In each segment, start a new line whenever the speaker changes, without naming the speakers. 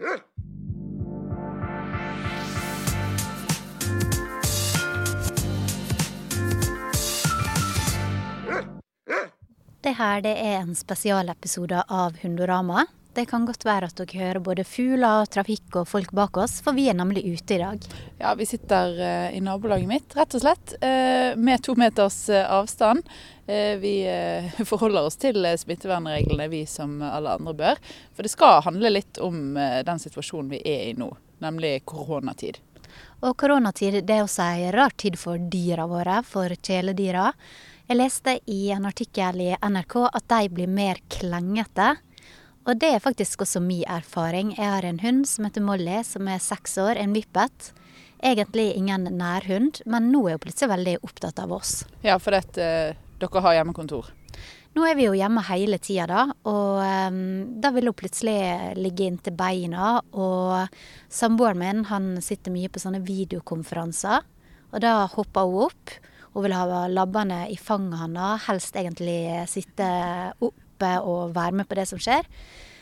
Det her det er en spesialepisode av Hundorama. Det kan godt være at dere hører både fugler, trafikk og folk bak oss, for vi er nemlig ute i dag.
Ja, vi sitter eh, i nabolaget mitt, rett og slett, eh, med to meters eh, avstand. Vi forholder oss til smittevernreglene, vi som alle andre bør. For det skal handle litt om den situasjonen vi er i nå, nemlig koronatid.
Og koronatid det er også ei rar tid for dyra våre, for kjæledyra. Jeg leste i en artikkel i NRK at de blir mer klengete. Og det er faktisk også min erfaring. Jeg har en hund som heter Molly, som er seks år, en vippet. Egentlig ingen nærhund, men nå er hun plutselig veldig opptatt av oss.
Ja, for dette, uh, dere har hjemmekontor?
Nå er vi jo hjemme hele tida, da. Og um, da vil hun plutselig ligge inntil beina. Og samboeren min han sitter mye på sånne videokonferanser. Og da hopper hun opp. Hun vil ha labbene i fanget hans, helst egentlig sitte oppe og være med på det som skjer.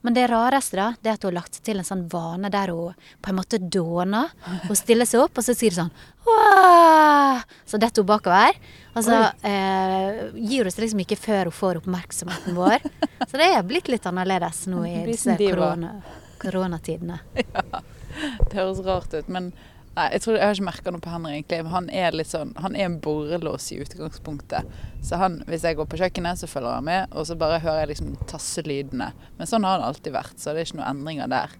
Men det rareste da, det er at hun har lagt til en sånn vane der hun på en måte dåner. Hun stiller seg opp, og så sier hun sånn Åh! Så detter hun bakover. Og så eh, gir hun seg liksom ikke før hun får oppmerksomheten vår. Så det er blitt litt annerledes nå i disse korona, koronatidene.
Ja, det høres rart ut. men Nei, jeg, tror, jeg har ikke merka noe på Henry egentlig. Han er litt sånn, han er en borrelås i utgangspunktet. Så han, hvis jeg går på kjøkkenet, så følger han med, og så bare hører jeg liksom tasselydene. Men sånn har det alltid vært, så det er ikke noen endringer der.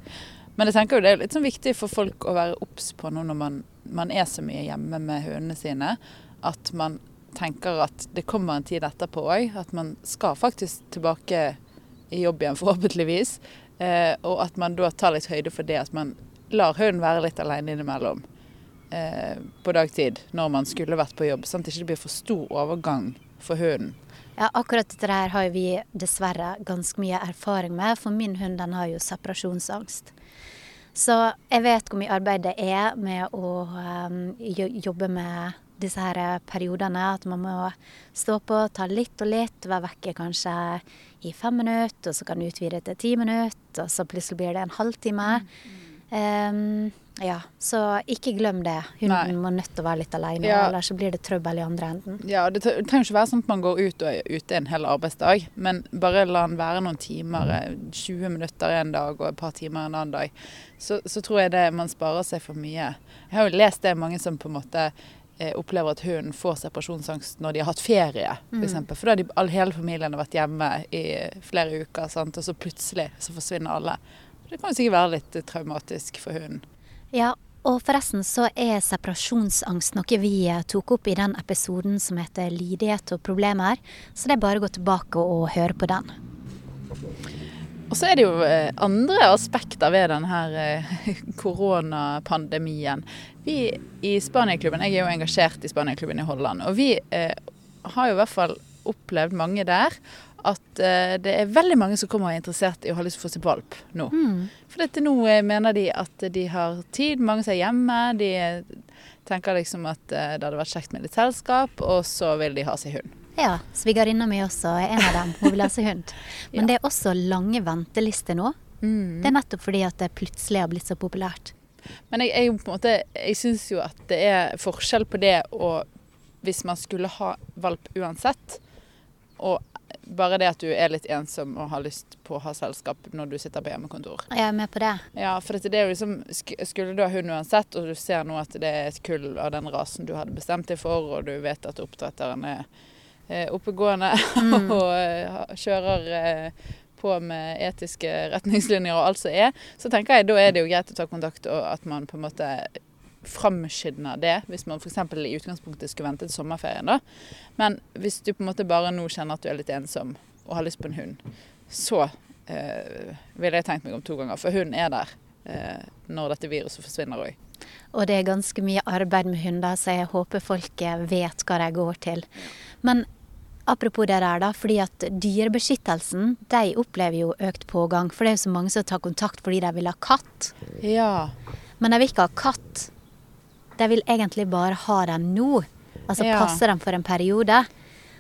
Men jeg tenker jo det er litt sånn viktig for folk å være obs på nå når man, man, er så mye hjemme med hundene sine, at man tenker at det kommer en tid etterpå òg. At man skal faktisk tilbake i jobb igjen, forhåpentligvis. Eh, og at man da tar litt høyde for det. At man lar hunden være litt alene innimellom på dagtid når man skulle vært på jobb, sånn at det ikke blir for stor overgang for hunden.
Ja, akkurat dette her har vi dessverre ganske mye erfaring med, for min hund den har jo separasjonsangst. Så jeg vet hvor mye arbeid det er med å um, jobbe med disse her periodene. At man må stå på, ta litt og litt, være vekke kanskje i fem minutter, og så kan du utvide til ti minutter, og så plutselig blir det en halvtime. Mm. Um, ja, så ikke glem det. Hunden Nei. må nødt til å være litt alene, ja. ellers så blir det trøbbel i andre enden.
Ja, Det trenger ikke være sånn at man går ut og er ute en hel arbeidsdag, men bare la den være noen timer, 20 eh, minutter en dag og et par timer en annen dag. Så, så tror jeg det man sparer seg for mye. Jeg har jo lest det mange som på en måte eh, opplever at hunden får separasjonsangst når de har hatt ferie, f.eks. For, mm. for da har hele familien har vært hjemme i flere uker, sant? og så plutselig så forsvinner alle. Det kan sikkert være litt traumatisk for hunden.
Ja, og forresten så er separasjonsangst noe vi tok opp i den episoden som heter 'Lydighet og problemer', så det er bare å gå tilbake og høre på den.
Og så er det jo eh, andre aspekter ved denne eh, koronapandemien. Vi i Spaniaklubben, jeg er jo engasjert i Spaniaklubben i Holland, og vi eh, har jo i hvert fall opplevd mange der at uh, det er veldig mange som kommer og er interessert i å ha lyst til å få seg valp nå. Mm. For dette nå uh, mener de at de har tid, mange som er hjemme. De tenker liksom at uh, det hadde vært kjekt med litt selskap, og så vil de ha seg hund.
Ja, svigerinna mi også er en av dem. Hun vil ha seg hund. Men ja. det er også lange ventelister nå. Mm. Det er nettopp fordi at det plutselig har blitt så populært.
Men jeg, jeg, på en måte, jeg syns jo at det er forskjell på det og hvis man skulle ha valp uansett, og bare det at du er litt ensom og har lyst på å ha selskap når du sitter på hjemmekontor.
Jeg er med på det.
Ja, for det er jo liksom, Skulle du ha hund uansett, og du ser nå at det er et kull av den rasen du hadde bestemt deg for, og du vet at oppdretteren er oppegående mm. og eh, kjører eh, på med etiske retningslinjer og alt som er, så tenker jeg da er det jo greit å ta kontakt, og at man på en måte framskynde det, hvis man f.eks. i utgangspunktet skulle vente til sommerferien. da. Men hvis du på en måte bare nå kjenner at du er litt ensom og har lyst på en hund, så eh, ville jeg tenkt meg om to ganger. For hunden er der eh, når dette viruset forsvinner òg.
Og det er ganske mye arbeid med hunder, så jeg håper folk vet hva de går til. Men apropos det der, da, fordi at Dyrebeskyttelsen de opplever jo økt pågang. For det er jo så mange som tar kontakt fordi de vil ha katt.
Ja.
Men de vil ikke ha katt de vil egentlig bare ha dem nå. Altså ja. passe dem for en periode.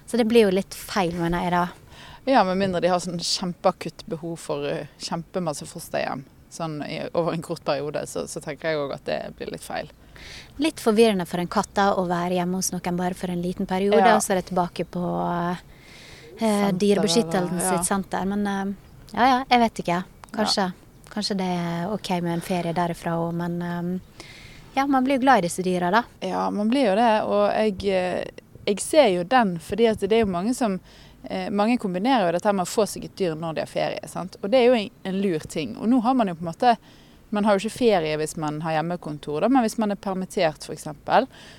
Så det blir jo litt feil, mener jeg da.
Ja, med mindre de har sånn kjempeakutt behov for uh, kjempemasse fosterhjem. sånn i, over en kort periode, så, så tenker jeg òg at det blir litt feil.
Litt forvirrende for en katt da, å være hjemme hos noen bare for en liten periode,
Ja.
og så er det tilbake på uh,
Senter,
Dyrebeskyttelsen
ja.
sitt senter. Men uh, ja ja, jeg vet ikke. Kanskje, kanskje det er OK med en ferie derifra òg, men eh, ja, man blir jo glad i disse dyra, da.
Ja, man blir jo det. Og jeg, eh, jeg ser jo den, fordi det er jo mange som eh, Mange kombinerer jo dette med å få seg et dyr når de har ferie. sant? Og det er jo en lur ting. Og nå har man jo på en måte Man har jo ikke ferie hvis man har hjemmekontor, da, men hvis man er permittert f.eks.,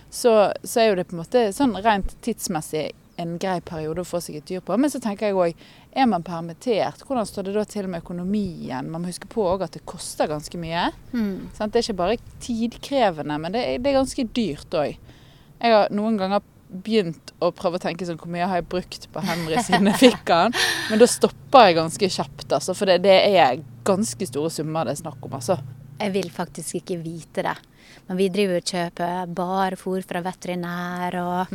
så, så er jo det på en måte sånn rent tidsmessig en grei periode å få seg et dyr på. Men så tenker jeg òg, er man permittert, hvordan står det da til med økonomien? Man må huske på òg at det koster ganske mye. Sant? Det er ikke bare tidkrevende, men det er, det er ganske dyrt òg. Jeg har noen ganger begynt å prøve å tenke sånn hvor mye har jeg brukt på Henry siden jeg fikk han, men da stopper jeg ganske kjapt, altså, for det, det er ganske store summer det er snakk om, altså.
Jeg vil faktisk ikke vite det. Men vi driver og kjøper bare fôr fra veterinær, og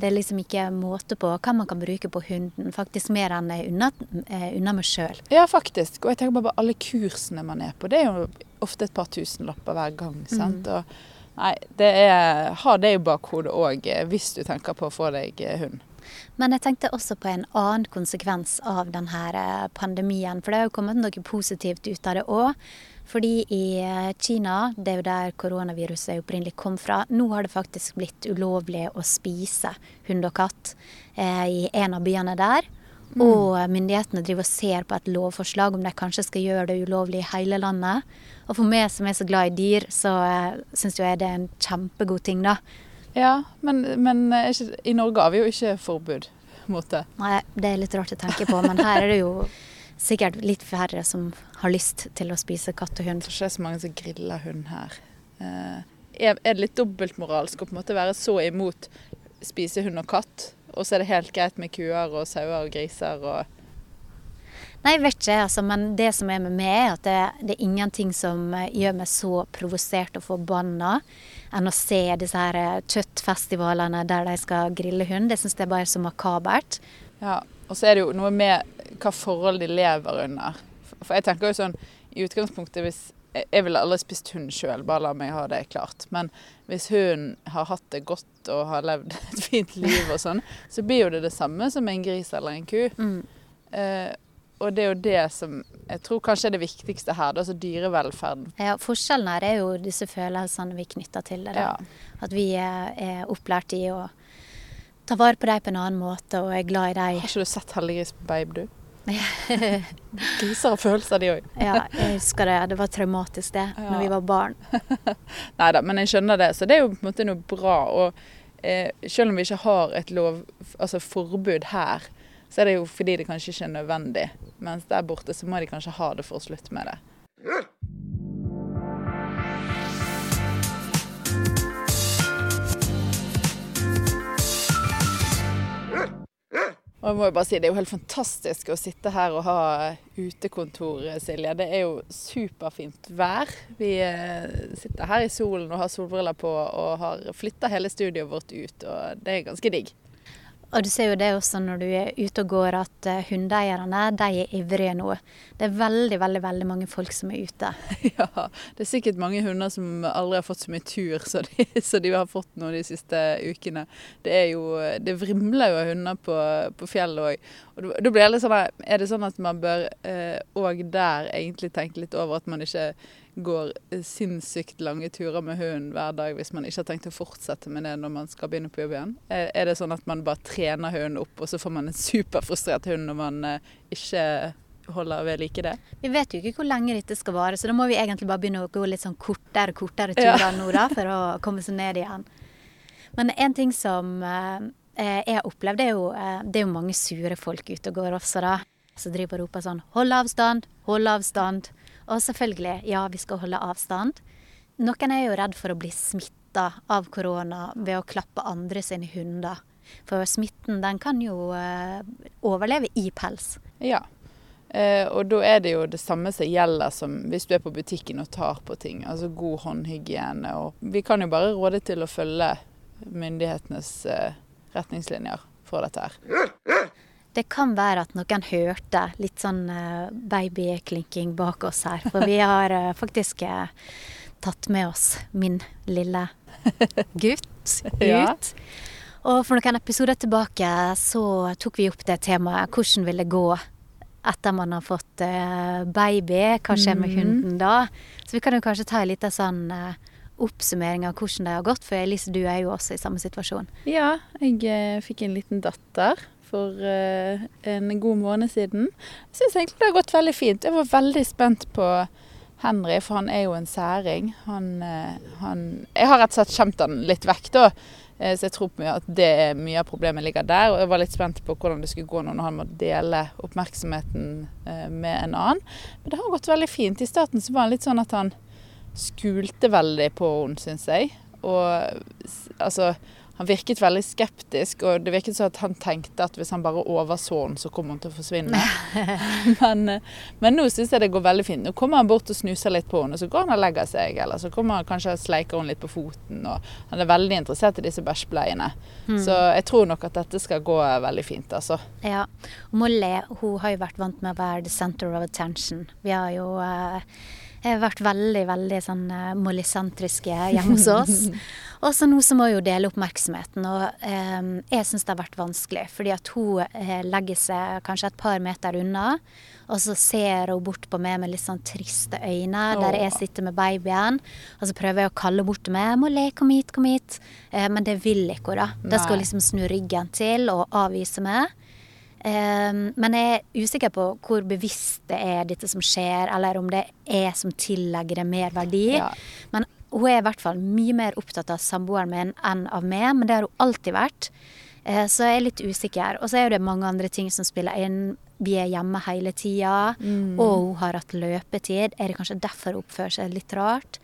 det er liksom ikke måte på hva man kan bruke på hunden. Faktisk mer enn jeg unna, eh, unna meg sjøl.
Ja, faktisk. Og jeg tenker bare på alle kursene man er på. Det er jo ofte et par tusenlapper hver gang. sant? Og, nei, det er, ha det i bakhodet òg hvis du tenker på å få deg eh, hund.
Men jeg tenkte også på en annen konsekvens av denne eh, pandemien. For det har jo kommet noe positivt ut av det òg. Fordi i eh, Kina, det er jo der koronaviruset opprinnelig kom fra, nå har det faktisk blitt ulovlig å spise hund og katt eh, i en av byene der. Og myndighetene driver og ser på et lovforslag om de kanskje skal gjøre det ulovlig i hele landet. Og for meg som er så glad i dyr, så eh, syns jeg det er en kjempegod ting, da.
Ja, men, men er ikke, i Norge har vi jo ikke forbud mot det.
Nei, det er litt rart å tenke på, men her er det jo sikkert litt færre som har lyst til å spise katt og hund.
Jeg tror ikke det er så mange som griller hund her. Eh, er, er det litt dobbeltmoralsk å på en måte være så imot spise hund og katt, og så er det helt greit med kuer og sauer og griser og
Nei, jeg vet ikke, altså, men det som er med meg, er at det, det er ingenting som eh, gjør meg så provosert og forbanna enn å se disse her eh, kjøttfestivalene der de skal grille hund. Det syns jeg bare er så makabert.
Ja, og så er det jo noe med hva forhold de lever under. For jeg tenker jo sånn, i utgangspunktet hvis Jeg ville aldri spist hund sjøl, bare la meg ha det klart. Men hvis hun har hatt det godt og har levd et fint liv og sånn, så blir jo det det samme som en gris eller en ku.
Mm.
Eh, og det er jo det som jeg tror kanskje er det viktigste her, er altså dyrevelferden.
Ja, forskjellen her er jo disse følelsene vi knytter til det. Da.
Ja.
At vi er, er opplært i å ta vare på dem på en annen måte og er glad i dem.
Har ikke du sett Heldiggris på Babe, du? Griser har følelser, de òg.
Ja, jeg husker det. Det var traumatisk det,
Ja.
når vi var barn.
Nei da, men jeg skjønner det. Så det er jo på en måte noe bra. Og eh, selv om vi ikke har et lov, altså forbud her, så er det jo fordi det kanskje ikke er nødvendig. Mens der borte så må de kanskje ha det for å slutte med det. Og jeg må jo bare si, Det er jo helt fantastisk å sitte her og ha utekontor, Silje. Det er jo superfint vær. Vi eh, sitter her i solen og har solbriller på og har flytta hele studioet vårt ut. og Det er ganske digg.
Og du ser jo det også når du er ute og går, at eh, hundeeierne de er ivrige nå. Det er veldig, veldig veldig mange folk som er ute.
Ja, det er sikkert mange hunder som aldri har fått så mye tur som de, de har fått nå de siste ukene. Det er jo, det vrimler jo av hunder på, på fjellet òg. Og da- blir det sånn Er det sånn at man bør òg der egentlig tenke litt over at man ikke går sinnssykt lange turer med hunden hver dag hvis man ikke har tenkt å fortsette med det når man skal begynne på jobb igjen? Er, er det sånn at man bare trener hunden opp, og så får man en superfrustrert hund når man eh, ikke holder ved like det?
Vi vet jo ikke hvor lenge dette skal vare, så da må vi egentlig bare begynne å gå litt sånn kortere kortere
Ja.
turer nå da, for å komme seg ned igjen. Men en ting som eh, jeg har opplevd, det er, jo, eh, det er jo mange sure folk ute og går også, da. Som driver og roper sånn 'hold avstand', 'hold avstand'. Og selvfølgelig, ja, vi skal holde avstand. Noen er jo redd for å bli smitta av korona ved å klappe andre sine hunder. For smitten den kan jo eh, overleve i pels.
Ja. Eh, og da er det jo det samme som gjelder som hvis du er på butikken og tar på ting. Altså god håndhygiene. Og vi kan jo bare råde til å følge myndighetenes eh, retningslinjer for dette her.
Det kan være at noen hørte litt sånn uh, babyklinking bak oss her. For vi har uh, faktisk uh, tatt med oss min lille gutt ut. Ja. Og for noen episoder tilbake så tok vi opp det temaet. Hvordan vil det gå etter man har fått baby? Hva skjer med mm. hunden da? Så vi kan jo kanskje ta en liten sånn oppsummering av hvordan det har gått. For Elise, du er jo også i samme situasjon.
Ja, jeg fikk en liten datter for uh, en god måned siden. Jeg syns egentlig det har gått veldig fint. Jeg var veldig spent på Henry, for han er jo en særing. Han, uh, han Jeg har rett og slett skjemt han litt vekk, da. Uh, så jeg tror på at det er mye av problemet ligger der. Og jeg var litt spent på hvordan det skulle gå når han må dele oppmerksomheten med en annen. Men det har gått veldig fint. I starten så var han litt sånn at han skulte veldig på henne, syns jeg. Og altså han virket veldig skeptisk, og det virket som at han tenkte at hvis han bare overså henne, så kom hun til å forsvinne. men, men, nå syns jeg det går veldig fint. Nå kommer han bort og snuser litt på henne, og så går han og legger seg. Eller så kommer han kanskje og sleiker henne litt på foten. Og han er veldig interessert i disse bæsjbleiene. Mm. Så jeg tror nok at dette skal gå veldig fint, altså.
Ja. Molly hun har jo vært vant med å være the center of attention. Vi har jo uh jeg har vært veldig veldig sånn uh, mollisentriske hjemme hos oss. Og så nå så må jo dele oppmerksomheten. Og eh, jeg syns det har vært vanskelig, fordi at hun eh, legger seg kanskje et par meter unna. Og så ser hun bort på meg med litt sånn triste øyne, Åh. der jeg sitter med babyen. Og så prøver jeg å kalle bort til meg. 'Molly, kom hit, kom hit.' Eh, men det vil ikke hun, da. Da skal hun liksom snu ryggen til og avvise meg. Men jeg er usikker på hvor bevisst det er dette som skjer, eller om det er som tillegger det mer verdi. Ja. Men hun er i hvert fall mye mer opptatt av samboeren min enn av meg, men det har hun alltid vært. Uh, så jeg er litt usikker. Og så er det mange andre ting som spiller inn. Vi er hjemme hele tida, mm. og hun har hatt løpetid. Er det kanskje derfor hun oppfører seg litt rart?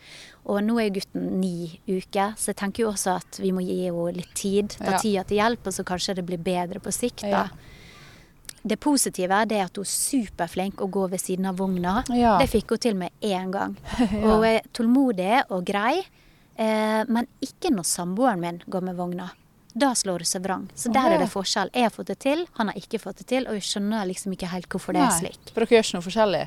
Og nå er gutten ni uker, så jeg tenker jo også at vi må gi henne litt tid. Ta ja. tida til hjelp, og så kanskje det blir bedre på sikt. da. Ja. Det positive er at hun er superflink å gå ved siden av vogna. Ja. Det fikk hun til med én gang. Og hun er tålmodig og grei, eh, men ikke når samboeren min går med vogna. Da slår hun seg vrang. Så der er det forskjell. Jeg har fått det til, han har ikke fått det til, og jeg skjønner liksom ikke helt hvorfor det er slik.
For dere gjør ikke noe forskjellig?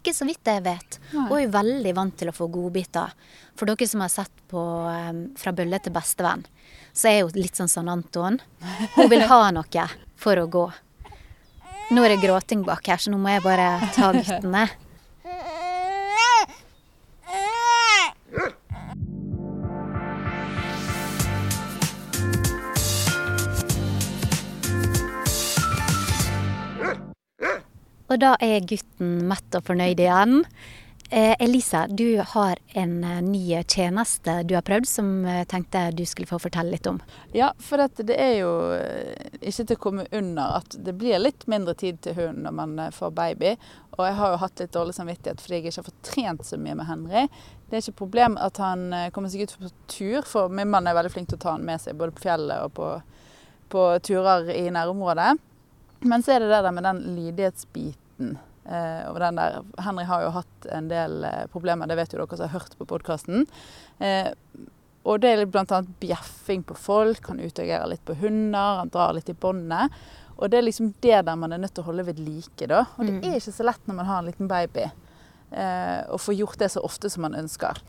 Ikke så vidt jeg vet. Nei. jeg er veldig vant til å få godbiter. For dere som har sett på um, Fra bølle til bestevenn, så er hun litt sånn som Anton. Hun vil ha noe for å gå. Nå er det gråting bak her, så nå må jeg bare ta guttene. Og da er gutten mett og fornøyd igjen. Eh, Elisa, du har en uh, ny tjeneste du har prøvd som jeg uh, tenkte du skulle få fortelle litt om.
Ja, for det er jo ikke til å komme under at det blir litt mindre tid til hund når man får baby. Og jeg har jo hatt litt dårlig samvittighet fordi jeg ikke har fått trent så mye med Henry. Det er ikke et problem at han kommer seg ut på tur, for min mann er veldig flink til å ta han med seg både på fjellet og på, på turer i nærområdet. Men så er det det der med den lydighetsbiten Eh, og den der, Henry har jo hatt en del eh, problemer, det vet jo dere som har hørt på podkasten. Eh, og det er bl.a. bjeffing på folk, han utagerer litt på hunder, han drar litt i båndet. Og det er liksom det der man er nødt til å holde ved like. da. Og det mm. er ikke så lett når man har en liten baby, eh, å få gjort det så ofte som man ønsker.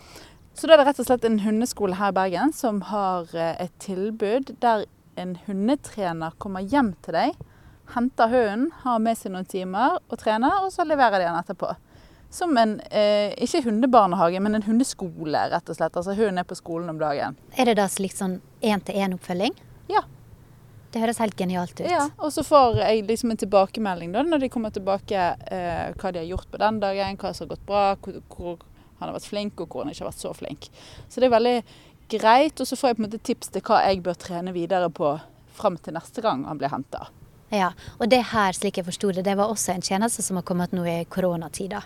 Så da er det rett og slett en hundeskole her i Bergen som har eh, et tilbud der en hundetrener kommer hjem til deg henter hunden, har med seg noen timer og trener, og så leverer de den etterpå. Som en eh, ikke hundebarnehage, men en hundeskole, rett og slett. Altså hunden er på skolen om dagen.
Er det da slik sånn én-til-én-oppfølging?
Ja.
Det høres helt genialt ut.
Ja, Og så får jeg liksom en tilbakemelding da, når de kommer tilbake, eh, hva de har gjort på den dagen, hva som har gått bra, hvor, hvor han har vært flink, og hvor han ikke har vært så flink. Så det er veldig greit. Og så får jeg på en måte tips til hva jeg bør trene videre på fram til neste gang han blir henta.
Ja, Og det her, slik jeg forsto det, det var også en tjeneste som har kommet nå i koronatida.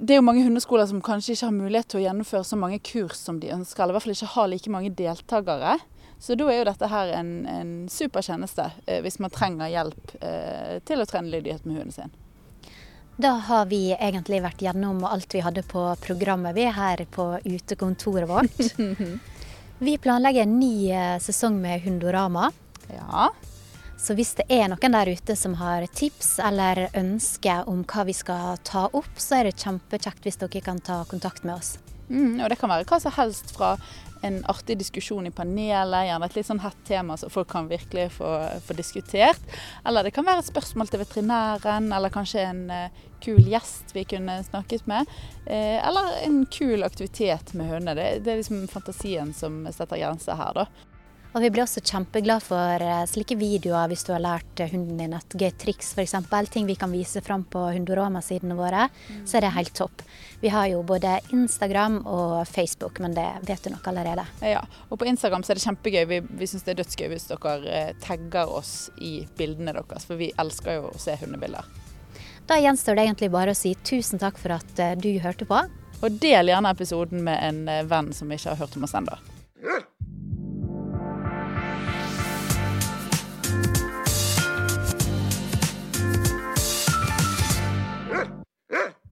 Det er jo mange hundeskoler som kanskje ikke har mulighet til å gjennomføre så mange kurs som de ønsker, eller i hvert fall ikke har like mange deltakere. Så da er jo dette her en, en super tjeneste eh, hvis man trenger hjelp eh, til å trene lydighet med hunden sin.
Da har vi egentlig vært gjennom alt vi hadde på programmet, vi er her på utekontoret vårt. vi planlegger en ny eh, sesong med Hundorama.
Ja.
Så hvis det er noen der ute som har tips eller ønsker om hva vi skal ta opp, så er det kjempekjekt hvis dere kan ta kontakt med oss.
Mm, og det kan være hva som helst fra en artig diskusjon i panelet, gjerne et litt sånn hett tema som folk kan virkelig få, få, diskutert. Eller det kan være et spørsmål til veterinæren, eller kanskje en uh, kul gjest vi kunne snakket med. Uh, eller en kul aktivitet med hundene. Det, det, er liksom fantasien som setter grenser her, da.
Og vi blir også kjempeglad for eh, slike videoer hvis du har lært eh, hunden din et gøy triks f.eks. Ting vi kan vise fram på Hundorama-sidene våre. Så er det helt topp. Vi har jo både Instagram og Facebook, men det vet du nok allerede.
Ja, og på Instagram så er det kjempegøy. Vi, vi syns det er dødsgøy hvis dere eh, tagger oss i bildene deres, for vi elsker jo å se hundebilder.
Da gjenstår det egentlig bare å si tusen takk for at du hørte på.
Og del gjerne episoden med en venn som ikke har hørt om oss ennå.